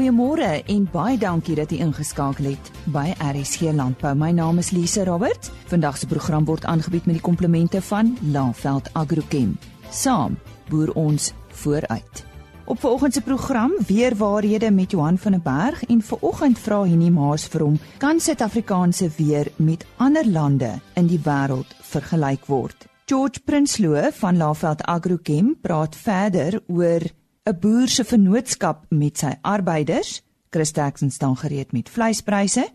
Goeiemôre en baie dankie dat jy ingeskakel het by RSG Landbou. My naam is Lise Roberts. Vandag se program word aangebied met die komplimente van Laveld Agrochem. Saam boer ons vooruit. Op vanoggend se program weer waarhede met Johan van der Berg en vanoggend vra Henie Maas vir hom kan Suid-Afrikaanse weer met ander lande in die wêreld vergelyk word. George Prinsloo van Laveld Agrochem praat verder oor 'n boer se vennootskap met sy arbeiders. Chris Jackson staan gereed met vleispryse.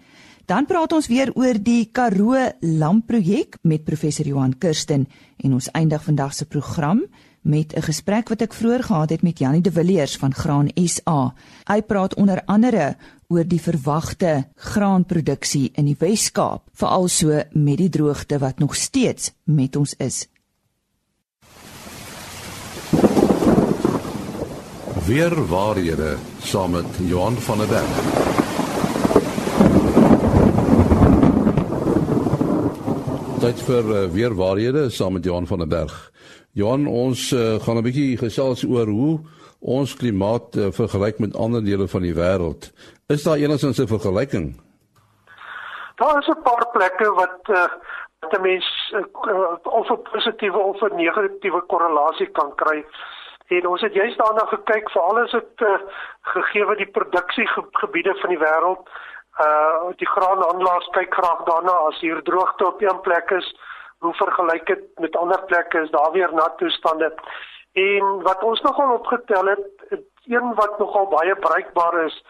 Dan praat ons weer oor die Karoo Lamprojek met professor Johan Kirsten en ons eindig vandag se program met 'n gesprek wat ek vroeër gehad het met Janie de Villiers van Graan SA. Hy praat onder andere oor die verwagte graanproduksie in die Wes-Kaap, veral so met die droogte wat nog steeds met ons is. Weer waarhede saam met Johan van der Berg. Dit vir uh, weer waarhede saam met Johan van der Berg. Johan, ons uh, gaan 'n bietjie gesels oor hoe ons klimaat uh, vergelyk met ander dele van die wêreld. Is daar enigins 'n vergelyking? Daar is 'n paar plekke wat uh, wat 'n mens uh, of 'n positiewe of 'n negatiewe korrelasie kan kry. En ons het juist daarna gekyk vir alles het uh, gegee wat die produksiegebiede van die wêreld. Uh die graanhandelaars kyk graag daarna. As hier droogte op een plek is hoe vergelyk dit met ander plekke? Is daar weer nat toestande? En wat ons nogal opgetel het een wat nogal baie bruikbaar is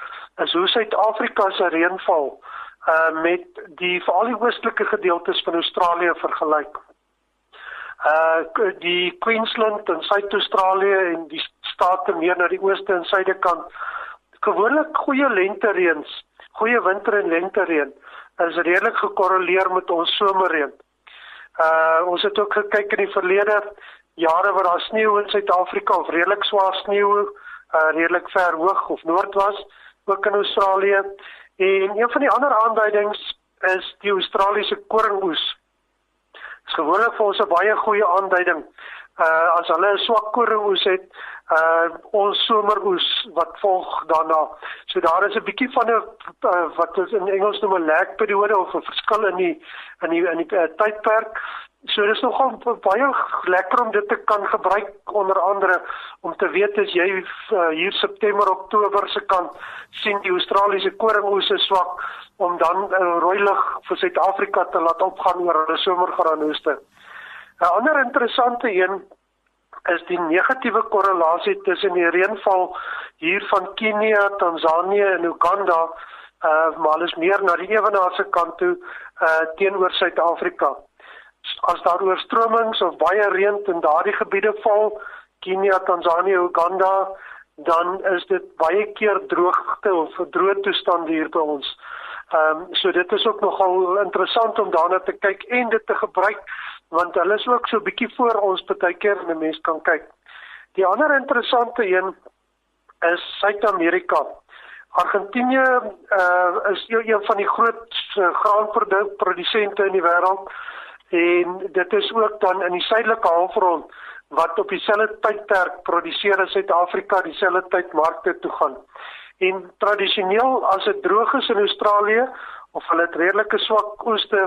is hoe Suid-Afrika se reënval uh met die veral die oostelike gedeeltes van Australië vergelyk uh die Queensland en Suid-Australië en die state meer na die ooste en suide kant gewoonlik goeie lentereëns, goeie winter en lentereën is redelik gekorreleer met ons somerreën. Uh ons het ook gekyk in die verlede jare waar daar sneeu in Suid-Afrika of redelik swaar sneeu uh redelik ver hoog of noord was, ook in Australië. En een van die ander aanduidings is die Australiese koringoes is gewoonlik vir ons 'n baie goeie aanduiding. Uh as hulle 'n swak koringoes het, uh ons someroes wat volg daarna. So daar is 'n bietjie van 'n uh, wat ons in Engels noem 'n lag periode of 'n verskil in die in die in die uh, tydperk. So dis nogal baie lekker om dit te kan gebruik onder andere om te weet as jy uh, hier September Oktober se kant sien die Australiese koringoes is swak om dan 'n uh, rooi lig vir Suid-Afrika te laat opgaan oor hulle somergranoeste. 'n Ander interessante een is die negatiewe korrelasie tussen die reënval hier van Kenia, Tansanië en Uganda, uh maar alles meer na die ewenaar se kant toe uh teenoor Suid-Afrika. As daar oorstromings of baie reën in daardie gebiede val, Kenia, Tansanië, Uganda, dan is dit baie keer droogte of droë toestand hier by ons. Ehm um, so dit is ook nogal interessant om daarna te kyk en dit te gebruik want hulle is ook so bietjie voor ons baie keer en 'n mens kan kyk. Die ander interessante een is Suid-Amerika. Argentinië uh, is een van die groot uh, graanprodusente in die wêreld en dit is ook dan in die suidelike halfrond wat op dieselfde tydperk produseer as Suid-Afrika dieselfde tyd markte toe gaan. En tradisioneel as dit droog is in Australië of hulle het redelike swak oeste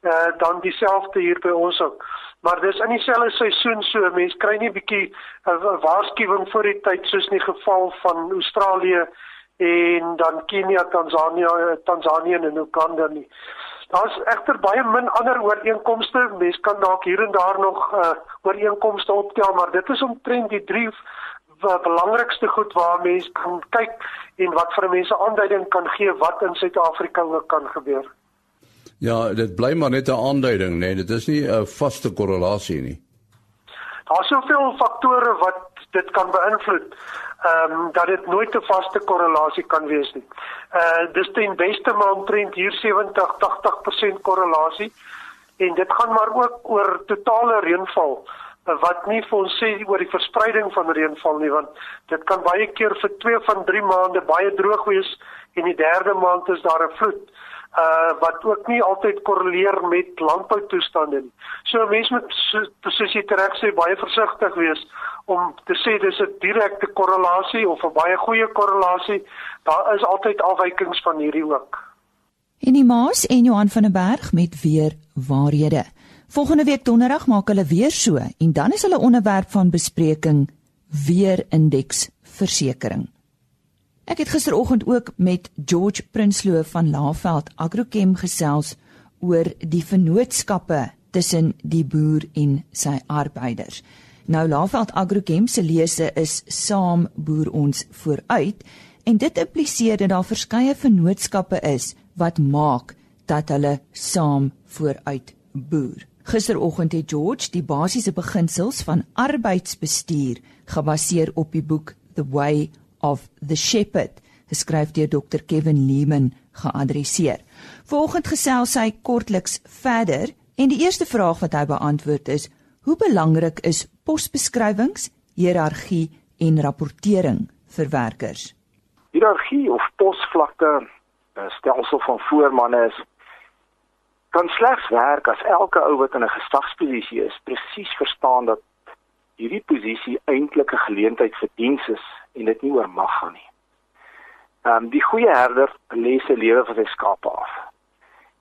uh, dan dieselfde hier by ons ook. Maar dis in dieselfde seisoen so mense kry nie bietjie 'n uh, waarskuwing voor die tyd soos in die geval van Australië en dan Kenia, Tansanië, Tansanië en Uganda nie. Daar's egter baie min ander ooreenkomste. Mense kan dalk hier en daar nog uh, ooreenkomste optel, maar dit is omtrent die drie belangrikste goed waar mense kan kyk en wat vir mense aanduiding kan gee wat in Suid-Afrika ook kan gebeur. Ja, dit bly maar net 'n aanduiding, nee, dit is nie 'n vaste korrelasie nie. Daar's soveel faktore wat dit kan beïnvloed. Ehm um, dat dit nooit 'n vaste korrelasie kan wees nie. Uh dis ten beste maar omtrent hier 70-80% korrelasie en dit gaan maar ook oor totale reënval wat nie vir ons sê oor die verspreiding van reënval nie want dit kan baie keer vir 2 van 3 maande baie droog wees en die derde maand is daar 'n vloed. Uh wat ook nie altyd korreleer met landboutoestande nie. So mense moet soos jy reg sê baie versigtig wees om te sê dis 'n direkte korrelasie of 'n baie goeie korrelasie. Daar is altyd afwykings van hierdie ook. En die Maas en Johan van der Berg met weer waarhede. Volgende week donderdag maak hulle weer so en dan is hulle onderwerp van bespreking weer indeks versekering. Ek het gisteroggend ook met George Prinsloo van Laveld Agrochem gesels oor die vennootskappe tussen die boer en sy arbeiders. Nou Laveld Agrochem se lese is saam boer ons vooruit en dit impliseer dat daar verskeie vennootskappe is wat maak dat hulle saam vooruit boer. Gisteroggend het George die basiese beginsels van arbeidsbestuur gebaseer op die boek The Way of the Shepherd, geskryf deur Dr Kevin Lehman, geadresseer. Volgens gesels hy kortliks verder en die eerste vraag wat hy beantwoord is: Hoe belangrik is posbeskrywings, hiërargie en rapportering vir werkers? Hiërargie of posvlakte, 'n stelsel van voormanne is kan slegs werk as elke ou wat in 'n gesagsposisie is, presies verstaan dat hierdie posisie eintlik 'n geleentheid vir diens is en dit nie oor mag gaan nie. Ehm um, die goeie herder lê sy lewe vir sy skape af.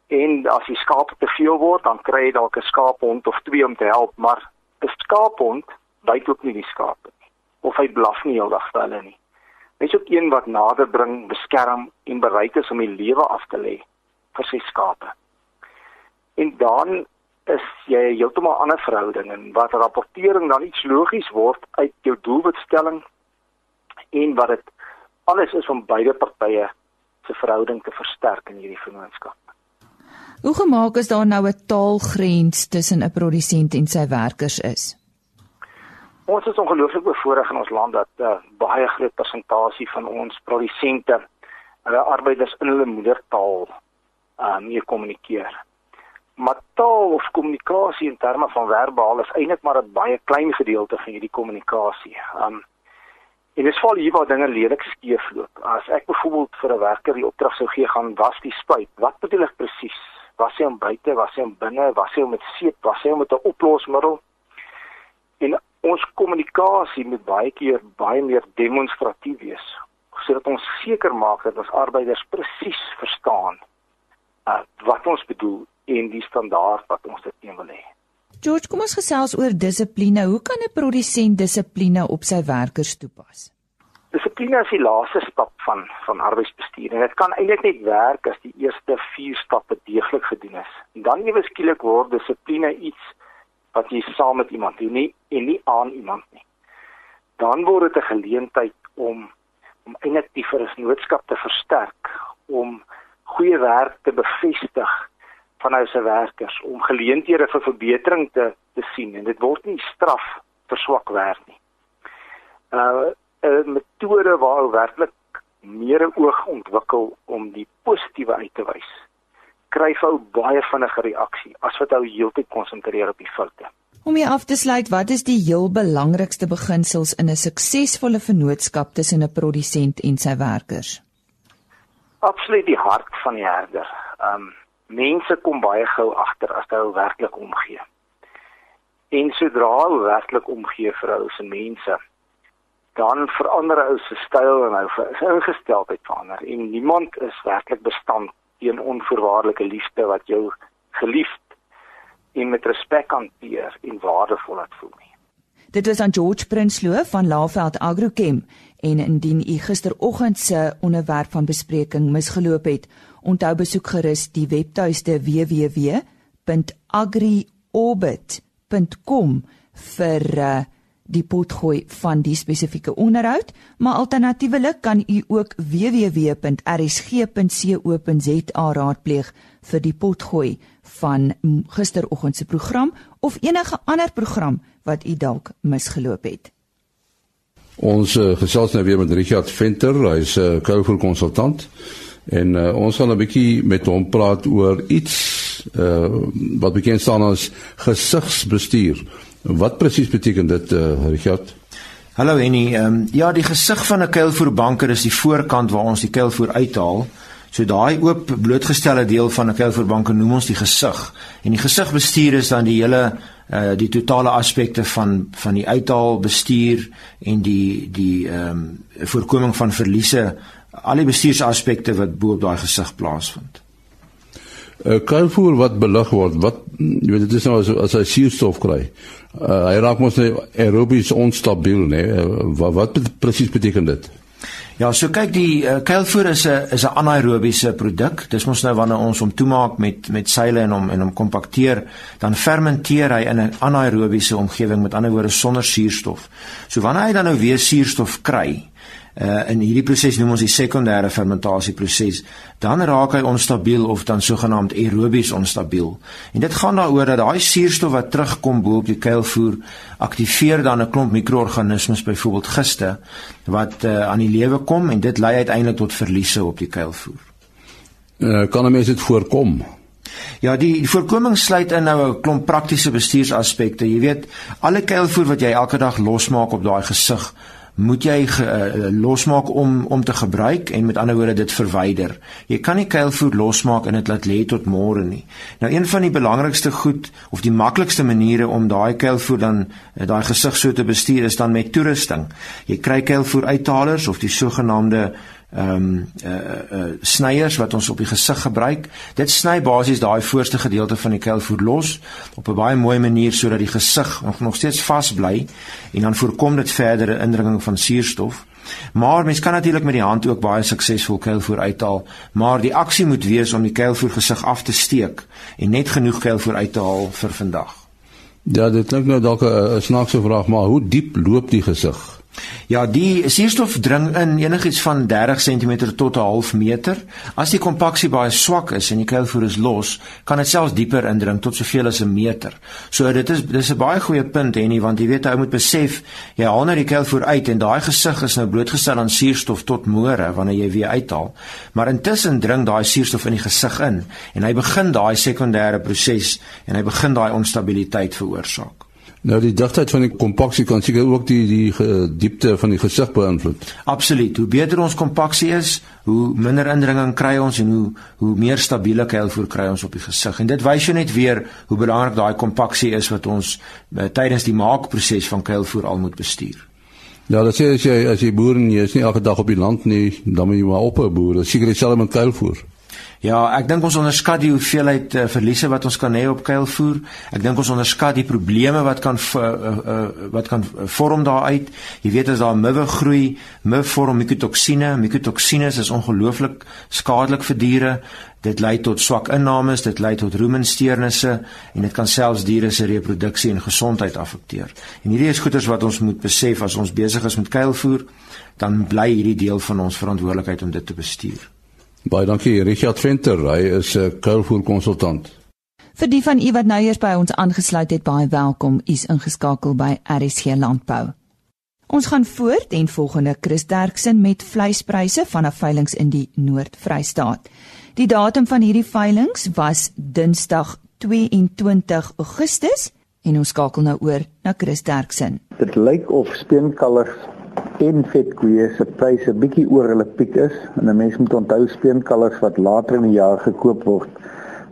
En as die skape te veel word, dan kry hy dalk 'n skaaphond of twee om te help, maar 'n skaaphond byt ook nie die skape nie. Of hy blaf nie heeldag vir hulle nie. Hy's ook een wat nader bring, beskerm en bereid is om die lewe af te lê vir sy skape. En dan is jy heeltemal 'n ander verhouding en wat rapportering dan iets logies word uit jou doelwitstelling en wat dit alles is om beide partye se verhouding te versterk in hierdie vennootskap. Hoe gemaak is daar nou 'n taalgrens tussen 'n produsent en sy werkers is? Ons is ongelooflik bevoorreg in ons land dat uh, baie groot persentasie van ons produsente hulle arbeiders in hulle moedertaal uh mee kommunikeer. Maar taal of kommunikasie in terme van verbaal is eintlik maar 'n baie klein gedeelte van hierdie kommunikasie. Um en dit val hier waar dinge lelik skeef loop. As ek byvoorbeeld vir 'n werker die opdrag sou gee gaan was die spuit, wat bedoel ek presies? Was hy om buite, was hy om binne, was hy met seep, was hy met 'n oplosmiddel? En ons kommunikasie moet baie keer baie meer demonstratief wees sodat ons seker maak dat ons arbeiders presies verstaan uh, wat ons bedoel en die standaard wat ons dit teen wil hê. George, kom ons gesels oor dissipline. Hoe kan 'n produsent dissipline op sy werkers toepas? Dissipline is die laaste stap van van arbeidsbestuur en dit kan eintlik net werk as die eerste 4 stappe deeglik gedoen is. En dan ewe skielik word dissipline iets wat jy saam met iemand doen nie en nie aan iemand nie. Dan word dit 'n geleentheid om om eintlik die vernootskap te versterk, om goeie werk te bevestig van hulle se werkers om geleenthede vir verbetering te te sien en dit word nie straf vir swak werk nie. Uh 'n metode waar werklik meer oog ontwikkel om die positiewe uit te wys. Kry ou baie vinnige reaksie as wat ou heeltyd konsentreer op die foute. Om hier af te sluit, wat is die heel belangrikste beginsels in 'n suksesvolle vennootskap tussen 'n produsent en sy werkers? Absoluut die hart van die herder. Um mense kom baie gou agter as hulle werklik omgee. En sodra hulle werklik omgee vir hulle se mense, dan verander hulle se styl en hulle ingesteldheid verander. En niemand is werklik bestand teen onvoorwaardelike liefde wat jou geliefd en met respek hanteer en waardevol laat voel nie. Dit was aan George Prinsloo van Laveld Agrochem en indien u gisteroggend se onderwerp van bespreking misgeloop het, onthou besoek gerus die webtuiste www.agriorbit.com vir uh, die potgooi van die spesifieke onderhoud, maar alternatiefelik kan u ook www.rsg.co.za raadpleeg vir die potgooi van gisteroggend se program of enige ander program wat u dalk misgeloop het. Ons uh, gesels nou weer met Richard Venter, hy's 'n uh, kouvoer konsultant en uh, ons gaan 'n bietjie met hom praat oor iets uh, wat bekend staan as gesigsbestuur. Wat presies beteken dit uh, Richard? Hallo Henny, um, ja die gesig van 'n kuilvoerbanker is die voorkant waar ons die kuilvoer uithaal So daai oop blootgestelde deel van 'n kuilvoerbank noem ons die gesig. En die gesigbestuur is dan die hele uh die totale aspekte van van die uithaal bestuur en die die ehm um, voorkoming van verliese, al die bestuursaspekte wat bo op daai gesig plaasvind. uh, Kuilvoer wat belig word, wat jy weet dit is nou as, as hy suurstof kry. Uh, hy raak mos net aerobies onstabiel, né? Nee? Wat wat presies beteken dit? Ja, so kyk die uh, kuilvoer is 'n is 'n anaerobiese produk. Dis mos nou wanneer ons hom toemaak met met seile en hom en hom kompakteer, dan fermenteer hy in 'n anaerobiese omgewing, met ander woorde sonder suurstof. So wanneer hy dan nou weer suurstof kry, uh, in hierdie proses noem ons die sekondêre fermentasieproses, dan raak hy onstabiel of dan sogenaamd aerobies onstabiel. En dit gaan daaroor dat daai suurstof wat terugkom bo op die kuilvoer aktiveer dan 'n klomp mikroorganismes, byvoorbeeld giste, wat uh, aan die lewe kom en dit lei uiteindelik tot verliese op die kuilvoer. Uh, kan 'n mens dit voorkom? Ja, die, die voorkoming sluit in nou 'n klomp praktiese bestuursaspekte. Jy weet, alle kuilvoer wat jy elke dag losmaak op daai gesig, moet jy ge, uh, losmaak om om te gebruik en met ander woorde dit verwyder. Jy kan nie kuilvoer losmaak en dit laat lê tot môre nie. Nou een van die belangrikste goed of die maklikste maniere om daai kuilvoer dan uh, daai gesig so te bestuur is dan met toerusting. Jy kry kuilvoer uithalers of die sogenaamde ehm um, uh, uh, snyers wat ons op die gesig gebruik. Dit sny basies daai voorste gedeelte van die kuilvoer los op 'n baie mooi manier sodat die gesig nog nog steeds vas bly en dan voorkom dit verdere indringing van suurstof. Maar mens kan natuurlik met die hand ook baie suksesvol kuilvoer uithaal, maar die aksie moet wees om die kuilvoer gesig af te steek en net genoeg kuilvoer uit te haal vir vandag. Ja, dit klink nou dalk 'n snaakse vraag, maar hoe diep loop die gesig? Ja, die suurstof dring in enigiets van 30 cm tot 'n half meter. As die kompaksie baie swak is en die kuilvoer is los, kan dit selfs dieper indring tot soveel as 'n meter. So dit is dis 'n baie goeie punt hè want jy weet jy moet besef jy haal nou die kuilvoer uit en daai gesig is nou blootgestel aan suurstof tot môre wanneer jy weer uithaal. Maar intussen dring daai suurstof in die gesig in en hy begin daai sekondêre proses en hy begin daai onstabiliteit veroorsaak. Nou die digtheid van die kompaksie kan seker ook die die diepte van die gesig beïnvloed. Absoluut. Hoe beter ons kompaksie is, hoe minder indringing kry ons en hoe hoe meer stabiele kuilvoer kry ons op die gesig. En dit wys jou net weer hoe belangrik daai kompaksie is wat ons uh, tydens die maakproses van kuilvoer al moet bestuur. Ja, dat sê as jy as jy boer en jy is nie elke dag op die land nie, dan moet jy maar op 'n boer. Seker dieselfde met kuilvoer. Ja, ek dink ons onderskat die hoeveelheid uh, verliese wat ons kan hê op kuilvoer. Ek dink ons onderskat die probleme wat kan uh, uh, wat kan vorm daaruit. Jy weet as daar miwe groei, miw vorm mikotoksine. Mikotoksines is ongelooflik skadelik vir diere. Dit lei tot swak innames, dit lei tot roemensteurnisse en dit kan selfs diere se reproduksie en gesondheid afekteer. En hierdie is goeters wat ons moet besef as ons besig is met kuilvoer, dan bly hierdie deel van ons verantwoordelikheid om dit te bestuur. Baie dankie Richard Venter, hy is 'n kuilvoer konsultant. Vir die van u wat nou eers by ons aangesluit het, baie welkom. U is ingeskakel by RSG Landbou. Ons gaan voort en volgende Chris Derksen met vleispryse vanaf veilinge in die Noord-Vrystaat. Die datum van hierdie veilinge was Dinsdag 22 Augustus en ons skakel nou oor na Chris Derksen. Dit lyk of speenkalvers en vetkoeie se pryse bietjie oor hulle piek is en 'n mens moet onthou speenkalvers wat later in die jaar gekoop word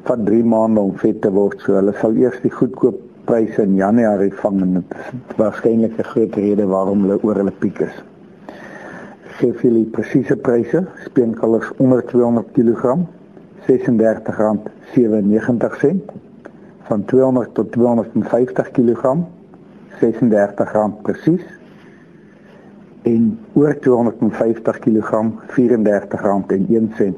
van 3 maande om vet te word. So hulle sal eers die goedkoop pryse in Januarie vang en dit is waarskynlik 'n groot rede waarom hulle oor hulle piek is. Gee vir die presiese pryse? Speenkalvers onder 200 kg R36.97 van 200 tot 250 kg R36 presies en oor 250 kg R34.01.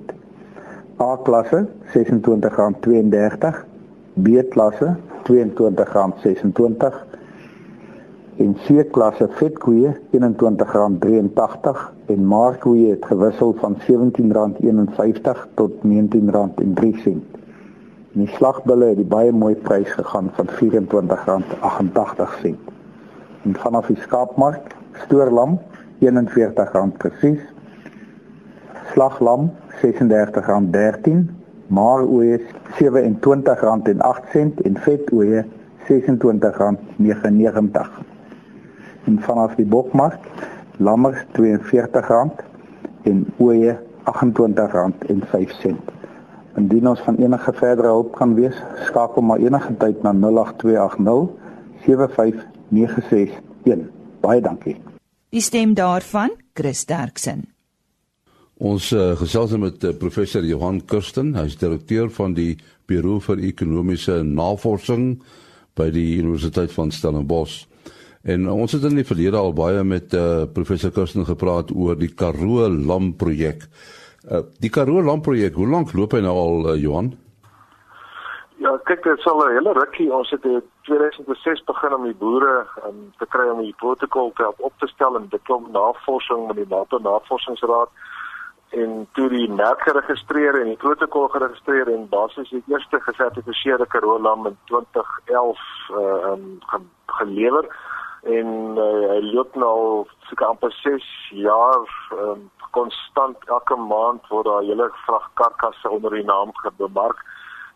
A klasse R26.32, B klasse R22.26 en C klasse vetkoeie R21.83 en markkoeie het gewissel van R17.51 tot R19.03. En die slagbulle het die baie mooi prys gegaan van R24.88. En vanaf die skaapmark stoorlam R41 presies. Slaglam R36.13, maaroeie R27.08 en vetoeie R26.99. En vanaf die bokmark lammers R42 en oeye R28.05. Indien ons van enige verdere hulp kan wees, skakel maar enige tyd na 08280 75961. Baie dankie. Die stem daarvan, Chris Derksen. Ons uh, gesels met uh, professor Johan Kirsten, hy is direkteur van die Buro vir Ekonomiese Navorsing by die Universiteit van Stellenbosch. En ons het in die verlede al baie met uh, professor Kirsten gepraat oor die Karoo Lam projek. Uh, die Karoo Lam projek, hoe lank loop hy nou al uh, Johan? Ja, kyk, dit sal 'n hele rukkie. Ons het in 2006 begin om die boere um, te kry om die protokol te op te stel en kom navorsing met die NATO Navorsingsraad en toe die merk geregistreer en die protokol geregistreer en basies die eerste gesertifiseerde Karoo lam in 2011 uh um, ge gelewer en uh, hy loop nou seker amper 6 jaar um, konstant elke maand word daar hele vragkarkasse onder die naam gebemark.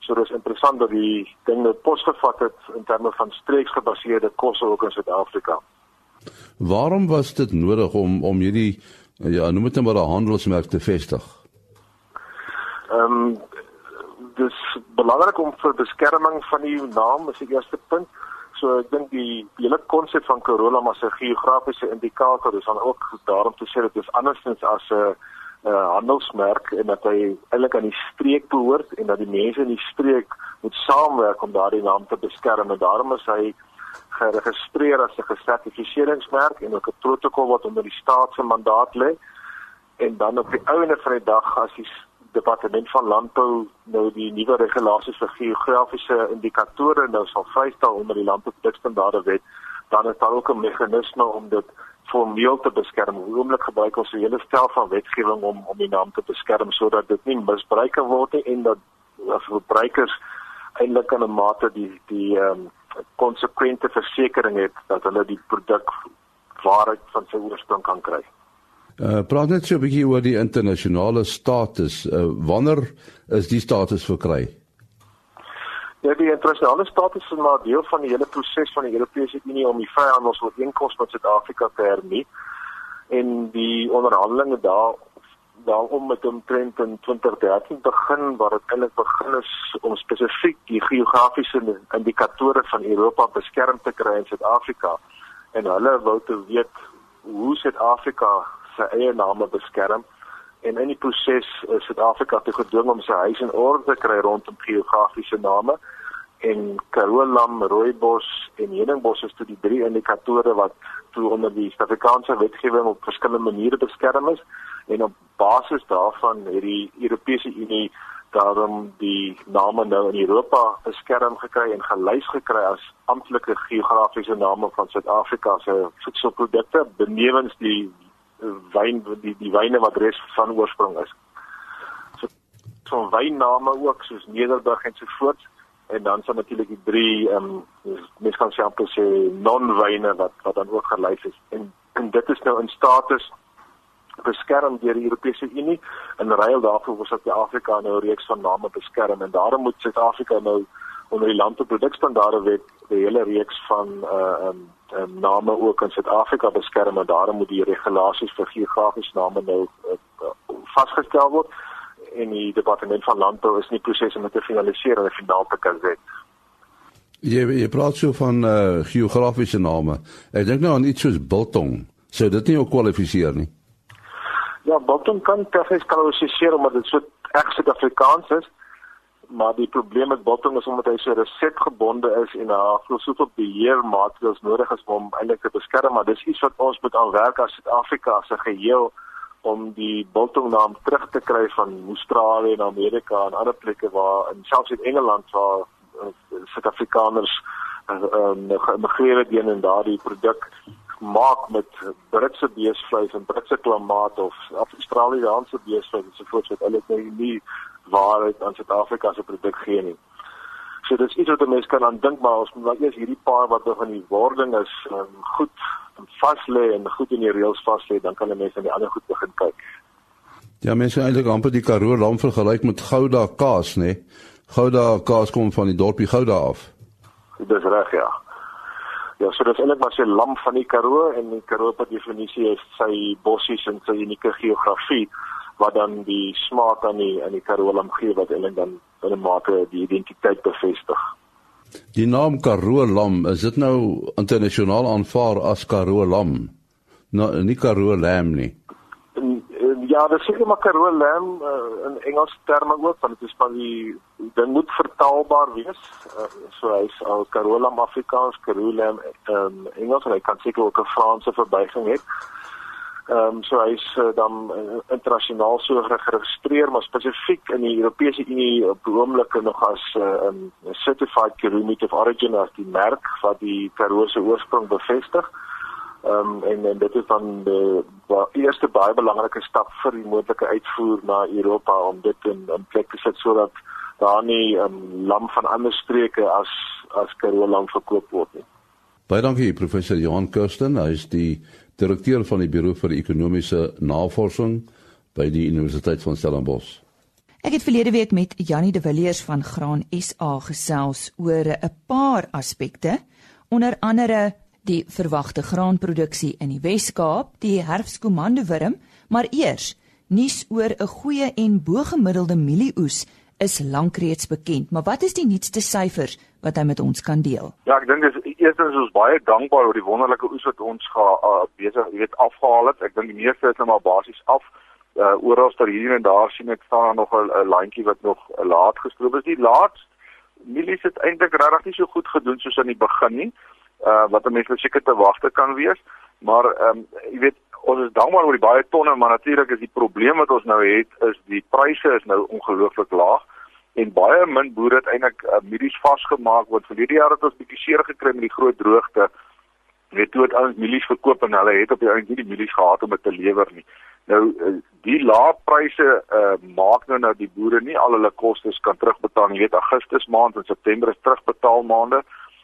So dis interessant dat die ding nou posgevat het in terme van streeksgebaseerde kosse ook in Suid-Afrika. Waarom was dit nodig om om hierdie ja, noem dit nou maar 'n handelsmerk te vestig? Ehm um, dis belangrik om vir beskerming van die naam is die eerste punt. So ek dink die, die hele konsep van Corolla as 'n geografiese indikator is dan ook daarom te sê dit is andersins as 'n uh, handelsmerk en dat hy eintlik aan die streek behoort en dat die mense in die streek moet saamwerk om daardie naam te beskerm en daarom is hy geregistreer as 'n gesertifiseringsmerk en ook 'n protokol wat onder die staat se mandaat lê. En dan op die ouene van die dag as die departement van landbou nou die nuwe regulasies vir geografiese indikatore nou sal vrystel onder die landbouprodukstandaarde wet dan is daar ook 'n meganisme om dit formeel te beskerm. Oomblik gebruik ons 'n hele stel van wetgewing om om die naam te beskerm sodat dit nie misbruik word nie en dat verbruikers eintlik aan 'n mate die die ehm um, konsekwente versekering het dat hulle die produk waarheid van sy oorsprong kan kry. Uh praat net so 'n bietjie oor die internasionale status. Uh wanneer is die status verkry? Ja, die internasionale status is maar deel van die hele proses van die Europese Unie om die vryhandelsooreenkoms met Suid-Afrika te hernie. En die onderhandelinge daar daarom met omtrent in 2013 begin waar dit eintlik begin is om spesifiek die geografiese indikatore van Europa beskerm te kry in Suid-Afrika en hulle wou te weet hoe Suid-Afrika sy eie name beskerm en in die proses is Suid-Afrika te gedwing om sy huis in orde te kry rondom geografiese name en Karoo lam, rooibos en heuningbos is toe die drie indikatore wat toe onder die Suid-Afrikaanse wetgewing op verskillende maniere beskerm is en op basis daarvan het die Europese Unie daarom die name nou in Europa beskerm gekry en gelys gekry as amptelike geografiese name van Suid-Afrika se voedselprodukte benewens die wyn die die wyne wat res van oorsprong is. So so wynname ook soos Nederburg en so voort en dan sal natuurlik die drie ehm um, mens kan sê amper sê non-wyne wat wat dan ook gelys is. En en dit is nou in status beskerm deur die Europese Unie. En ruil daarvoor word Suid-Afrika nou 'n reeks van name beskerm. En daarom moet Suid-Afrika nou onder die landbouprodukstandaarde wet die hele reeks van uh um, um name ook in Suid-Afrika beskerm en daarom moet die regulasies vir geografiese name nou uh, uh, vasgestel word en die departement van landbou is nie proses om dit te finaliseer en finaal te kan sê. Jy jy praat so van uh geografiese name. Ek dink nou aan iets soos biltong. Sou dit nie ook kwalifiseer nie? Ja, bottom kan tegnies kwalifiseer omdat dit so reg Suid-Afrikaans is, maar die probleem met bottom is omdat hy so resepgebonde is en daar glo soveel beheermaatreëls nodig is om eintlik te beskerm, maar dis iets wat ons moet aanwerk as Suid-Afrika se geheel om die bottom naam terug te kry van Australië en Amerika en ander plekke waar in selfs in Engeland waar uh, Suid-Afrikaners uh, um, geëmigreer het in daardie produk maak met Britse beesvleis en Britse klimaat of Australiese beesvleis en so voort wat hulle nou nie waarheid aan Suid-Afrika se produk gee nie. So dis iets wat mense kan aan dink maar ons moet nou eers hierdie paar wat nog in die wording is um, goed vas lê en goed in die reëls vas lê dan kan mense aan die ander goed begin kyk. Ja, mense eintlik amper die Karoo lam vergelyk met Gouda kaas, nê? Gouda kaas kom van die dorpie Gouda af. Dis reg, ja. Ja, so dit is eintlik maar 'n lam van die Karoo en die Karoo per definisie is sy bossies en sy unieke geografie wat dan die smaak aan die aan die Karoo lam gee wat eintlik dan in 'n mate die identiteit bevestig. Die naam Karoo lam, is dit nou internasionaal aanvaar as Karoo lam? Nou nie Karoo lam nie. Ja, dis seker maar Karoo lam uh, in Engels terme ook want dit is van die dit moet vertaalbaar wees. Uh, so hy's al Karoo lam Afrikaans, Karoo lam um, Engels en hy kan seker ook 'n Franse verbuiging hê. Ehm um, so hy's uh, dan uh, internasionaal so geregistreer maar spesifiek in die Europese Unie op oomblik nog as 'n uh, um, certified Karoo meat of origin as die merk wat die Karoo se oorsprong bevestig. Ehm um, en, en dit is dan die, die eerste baie belangrike stap vir die moontlike uitvoer na Europa om dit in, in plek te sit sodat daar nie um, lam van ander streke as as Karoo lam verkoop word nie. Baie dankie professor Johan Kirsten, hy is die direkteur van die Buro vir Ekonomiese Navorsing by die Universiteit van Stellenbosch. Ek het verlede week met Jannie de Villiers van Graan SA gesels oor 'n paar aspekte, onder andere die verwagte graanproduksie in die Wes-Kaap, die herfskomandowurm, maar eers nuus oor 'n goeie en bo-gemiddelde mielieoes is lankreeds bekend, maar wat is die nuutste syfers wat hy met ons kan deel? Ja, ek dink dis eerstens ons baie dankbaar oor die wonderlike oes wat ons gaan uh, besig weet afhaal het. Ek dink die meeste is nou maar basies af. Uh oral daar hier en daar sien ek staan nog 'n lyntjie wat nog uh, laat gestroop is. Die laatste mielies het eintlik regtig nie so goed gedoen soos aan die begin nie uh wat mense seker te wagte kan wees. Maar ehm um, jy weet ons is dankbaar oor die baie tonne, maar natuurlik is die probleem wat ons nou het is die pryse is nou ongelooflik laag en baie min boere het eintlik uh, mielies vasgemaak want verlede jaar het ons bietjie seer gekry met die groot droogte. Weet toe het ons mielies verkoop en hulle het op die einde nie die mielies gehad om dit te lewer nie. Nou uh, die lae pryse uh, maak nou dat die boere nie al hulle kostes kan terugbetaal nie. Jy weet Augustus maand en September is terugbetaal maande.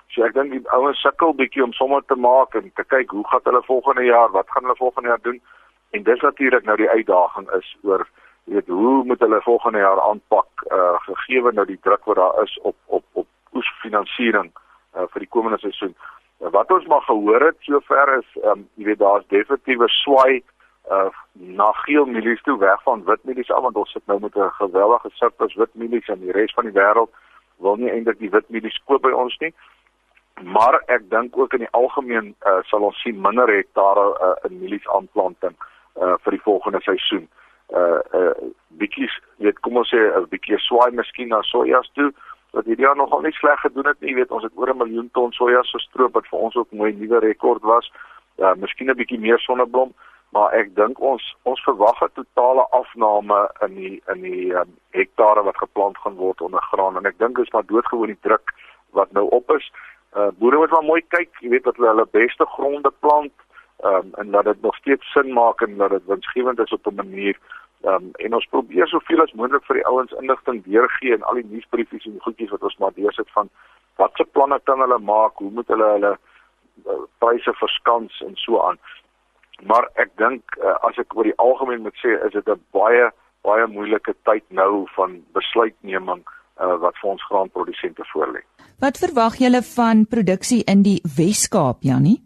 So ek dink die ouens sukkel bietjie om sommer te maak en te kyk hoe gaan hulle volgende jaar, wat gaan hulle volgende jaar doen? En dis natuurlik nou die uitdaging is oor jy weet hoe moet hulle volgende jaar aanpak uh gegee nou die druk wat daar is op op op oesfinansiering uh vir die komende seisoen. Uh, wat ons maar gehoor het sover is um jy weet daar's definitiewe swai uh na geel mielies toe weg van wit mielies af want ons sit nou met 'n geweldige surplus wit mielies en die res van die wêreld wil nie eintlik die wit mielies koop by ons nie maar ek dink ook in die algemeen uh, sal ons sien minder hektare uh, in mielies aanplanting uh, vir die volgende seisoen. Uh uh bietjie weet kom ons sê 'n bietjie swaai miskien na sojas toe wat hierdie jaar nogal nie sleg gedoen het nie. Weet ons het oor 'n miljoen ton sojas gestroop wat vir ons ook mooi nuwe rekord was. Uh miskien 'n bietjie meer sonneblom, maar ek dink ons ons verwag 'n totale afname in die in die um, hektare wat geplant gaan word onder graan en ek dink is maar doodgewoon die druk wat nou op is. Uh boere moet maar mooi kyk, jy weet dat hulle hulle beste gronde plant, ehm um, en dat dit nog steeds sin maak en dat dit winsgewend is op 'n manier. Ehm um, en ons probeer soveel as moontlik vir die ouens inligting deurgee en al die nuusbriefies en goedjies wat ons maar deursit van watse planne kan hulle maak, hoe moet hulle hulle uh, pryse verskans en so aan. Maar ek dink uh, as ek oor die algemeen moet sê, is dit 'n baie baie moeilike tyd nou van besluitneming uh, wat vir ons graanprodusente voorlê. Wat verwag julle van produksie in die Wes-Kaap, Jannie?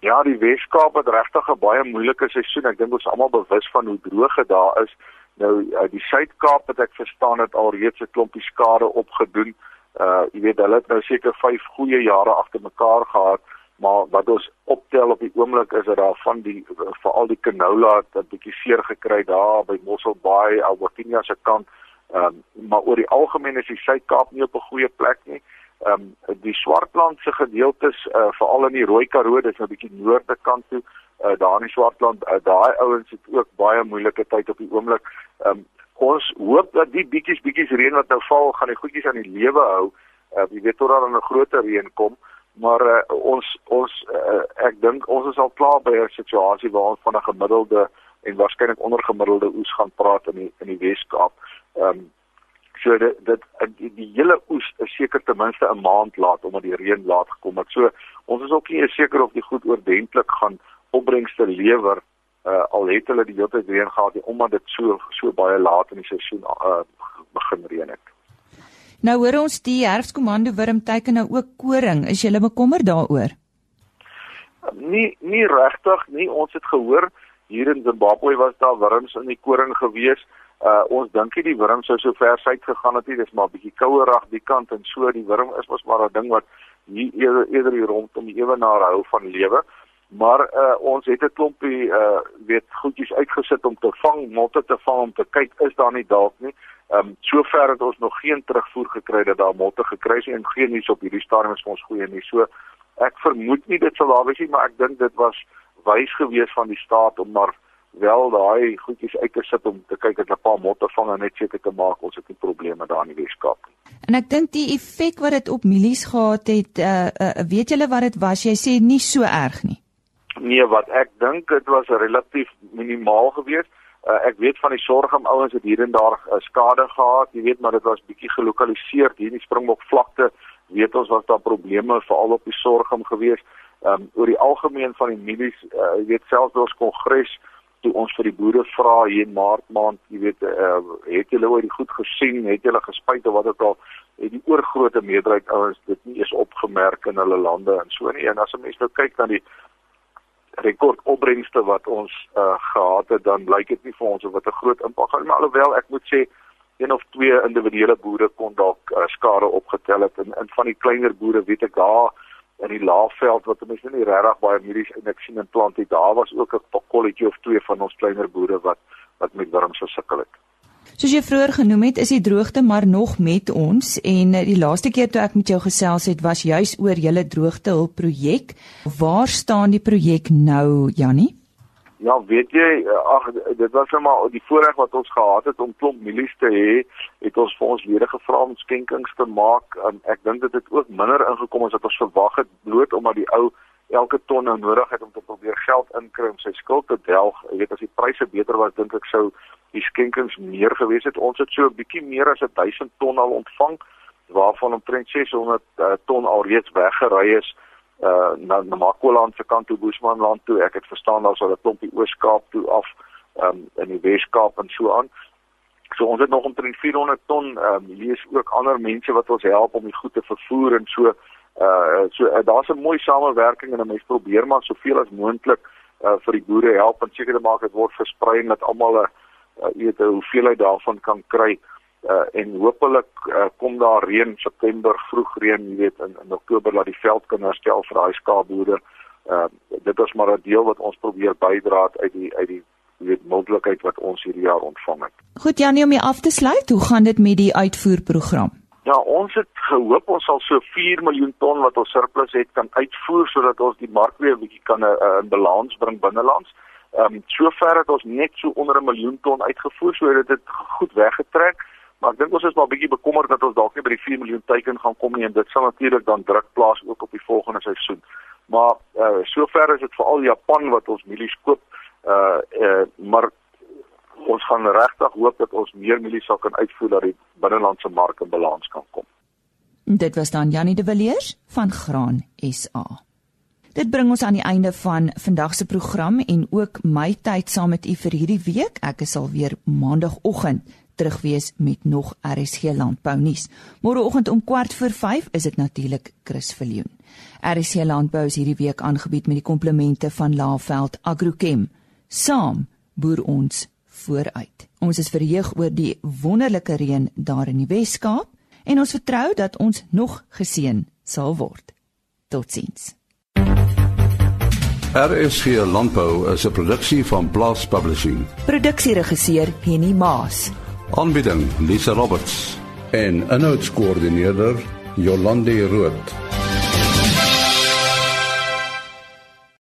Ja, die Wes-Kaap het regtig 'n baie moeilike seisoen. Ek dink ons almal bewus van hoe droog dit daar is. Nou uh, die Suid-Kaap het ek verstaan het alreeds 'n klompie skade opgedoen. Uh jy weet hulle het nou seker 5 goeie jare agter mekaar gehad, maar wat ons optel op die oomblik is dat daar van die veral die canola het 'n bietjie seer gekry daar by Mossel Bay, Albertina se kant. Ehm um, maar oor die algemeen is die Suid-Kaap nie op 'n goeie plek nie. Ehm um, die Swartland se gedeeltes uh, veral in die Rooi Karoo, dis 'n bietjie noorde kant toe, uh, daar in die Swartland, uh, daai ouens het ook baie moeilike tyd op die oomblik. Ehm um, ons hoop dat die bietjies bietjies reën wat nou val, gaan die goedjies aan die lewe hou. Uh, jy weet tot daar 'n groter reën kom maar uh, ons ons uh, ek dink ons is al klaar by 'n situasie waar ons van 'n gemiddelde en waarskynlik ondergemiddelde oes gaan praat in die in die Weskaap. Ehm um, so dit dit die, die hele oes is seker ten minste 'n maand laat omdat die reën laat gekom het. So ons is ook nie seker of die goed oordentlik gaan opbrengste lewer uh, al het hulle die hele tyd reën gehad nie omdat dit so so baie laat in die seisoen uh, begin reën het. Nou hoor ons die herfskomando wurm teiken nou ook koring. Is jy bekommer daaroor? Nie nie regtig nie. Ons het gehoor Hier in Zimbabwe was daar wurms in die koring gewees. Uh ons dink nie die wurm sou so ver suid gegaan het nie. Dis maar 'n bietjie kouerig die kant en so die wurm is mos maar 'n ding wat hier eerder, eerder hier rondom die ewenaar hou van lewe. Maar uh ons het 'n klompie uh weet goedjies uitgesit om te vang, motte te vang om te kyk is daar nie dalk nie. Ehm um, sover het ons nog geen terugvoer gekry dat daar motte gekry is en geen nuus op hierdie stadium is ons goeie nie. So ek vermoed nie dit sal daar wees nie, maar ek dink dit was wys gewees van die staat om maar wel daai goedjies uit te sit om te kyk dat 'n paar motte vang en net seker te maak ons het nie probleme daar in die Weskaap nie. En ek dink die effek wat dit op mielies gehad het, uh, uh weet julle wat dit was? Jy sê nie so erg nie. Nee, wat ek dink dit was relatief minimaal geweest. Uh, ek weet van die sorgem ouens het hier en daar uh, skade gehad, jy weet, maar dit was bietjie gelokaliseer hier in die Springbok vlakte. Weet ons was daar probleme veral op die sorgem geweest. Ehm um, oor die algemeen van die mielies, uh, jy weet selfs ons kongres toe ons vir die boere vra hier maart maand, jy weet, uh, het julle ooit goed gesien, het julle gespuit of wat ook al, het die oorgrootste meerderheid ouens dit nie eens opgemerk in hulle lande en so nie. En as 'n mens nou kyk na die rekordopbrengste wat ons uh, gehad het, dan lyk dit nie vir ons of wat 'n groot impak gaan, maar alhoewel ek moet sê een of twee individuele boere kon dalk uh, skade opgetel het. En in van die kleiner boere weet ek daar in die laafveld wat mense nie regtig baie medies en ek sien in plant het daar was ook 'n kolletjie of twee van ons kleiner boere wat wat met wurms gesukkel het. Soos jy vroeër genoem het, is die droogte maar nog met ons en eh, die laaste keer toe ek met jou gesels het was juis oor julle droogtehulp projek. Waar staan die projek nou, Jannie? Ja, weet jy, ag dit was net maar die voorreg wat ons gehad het om klomp mielies te hê, het ons vir ons lede gevra om skenkings te maak. Um, ek dink dit het ook minder ingekom as wat ons verwag het, bloot omdat die ou elke ton nou nodig het om te probeer geld inkry om sy skuld te delg. Jy weet as die pryse beter was, dink ek sou die skenkings meer gewees het. Ons het so 'n bietjie meer as 1000 ton al ontvang waarvan omtrent 600 uh, eh, ton alreeds weggery is uh na na Makwaland se kant toe Boesmanland toe. Ek het verstaan daar sal 'n klompie Oos-Kaap toe af um in die Wes-Kaap en so aan. So ons het nog omtrent 400 ton um hier is ook ander mense wat ons help om die goed te vervoer en so uh so uh, daar's 'n mooi samewerking en 'n mens probeer maar soveel as moontlik uh vir die boere help en seker te maak dit word versprei en dat almal 'n uh, weet 'n hoeveelheid daarvan kan kry. Uh uh, en hopelik uh, kom daar reën September vroeg reën jy weet in, in Oktober laat die veld kan herstel vir daai skaapboere. Uh, dit is maar 'n deel wat ons probeer bydra uit die uit die weet moontlikheid wat ons hierdie jaar ontvang het. Goed Janie om jy af te sluit, hoe gaan dit met die uitvoerprogram? Ja, ons het gehoop ons sal so 4 miljoen ton wat ons surplus het kan uitvoer sodat ons die mark weer 'n bietjie kan 'n uh, in balans bring binnelands. Ehm um, sover het ons net so onder 'n miljoen ton uitgevoer, so dit het goed weggetrek. Maar ek dink ons is maar bietjie bekommerd dat ons dalk nie by die 4 miljoen teiken gaan kom nie en dit sal natuurlik dan druk plaas ook op die volgende seisoen. Maar uh sover is dit veral Japan wat ons mielies koop. Uh uh maar ons gaan regtig hoop dat ons meer mielies sal kan uitvoer dat die binnelandse mark in balans kan kom. Dit was dan Janie de Villiers van Graan SA. Dit bring ons aan die einde van vandag se program en ook my tyd saam met u vir hierdie week. Ek is al weer maandagooggend terug wees met nog RSG landbou nuus. Môreoggend om kwart voor 5 is dit natuurlik Chris Viljoen. RSG landbou is hierdie week aangebied met die komplemente van Laveld Agrochem. Saam boer ons vooruit. Ons is verheug oor die wonderlike reën daar in die Wes-Kaap en ons vertrou dat ons nog geseën sal word. Totsiens. RSG landbou is 'n produksie van Blast Publishing. Produksieregisseur Henny Maas. Aanbieding Lisa Roberts en 'n notas koördineerder Jolande Rooi.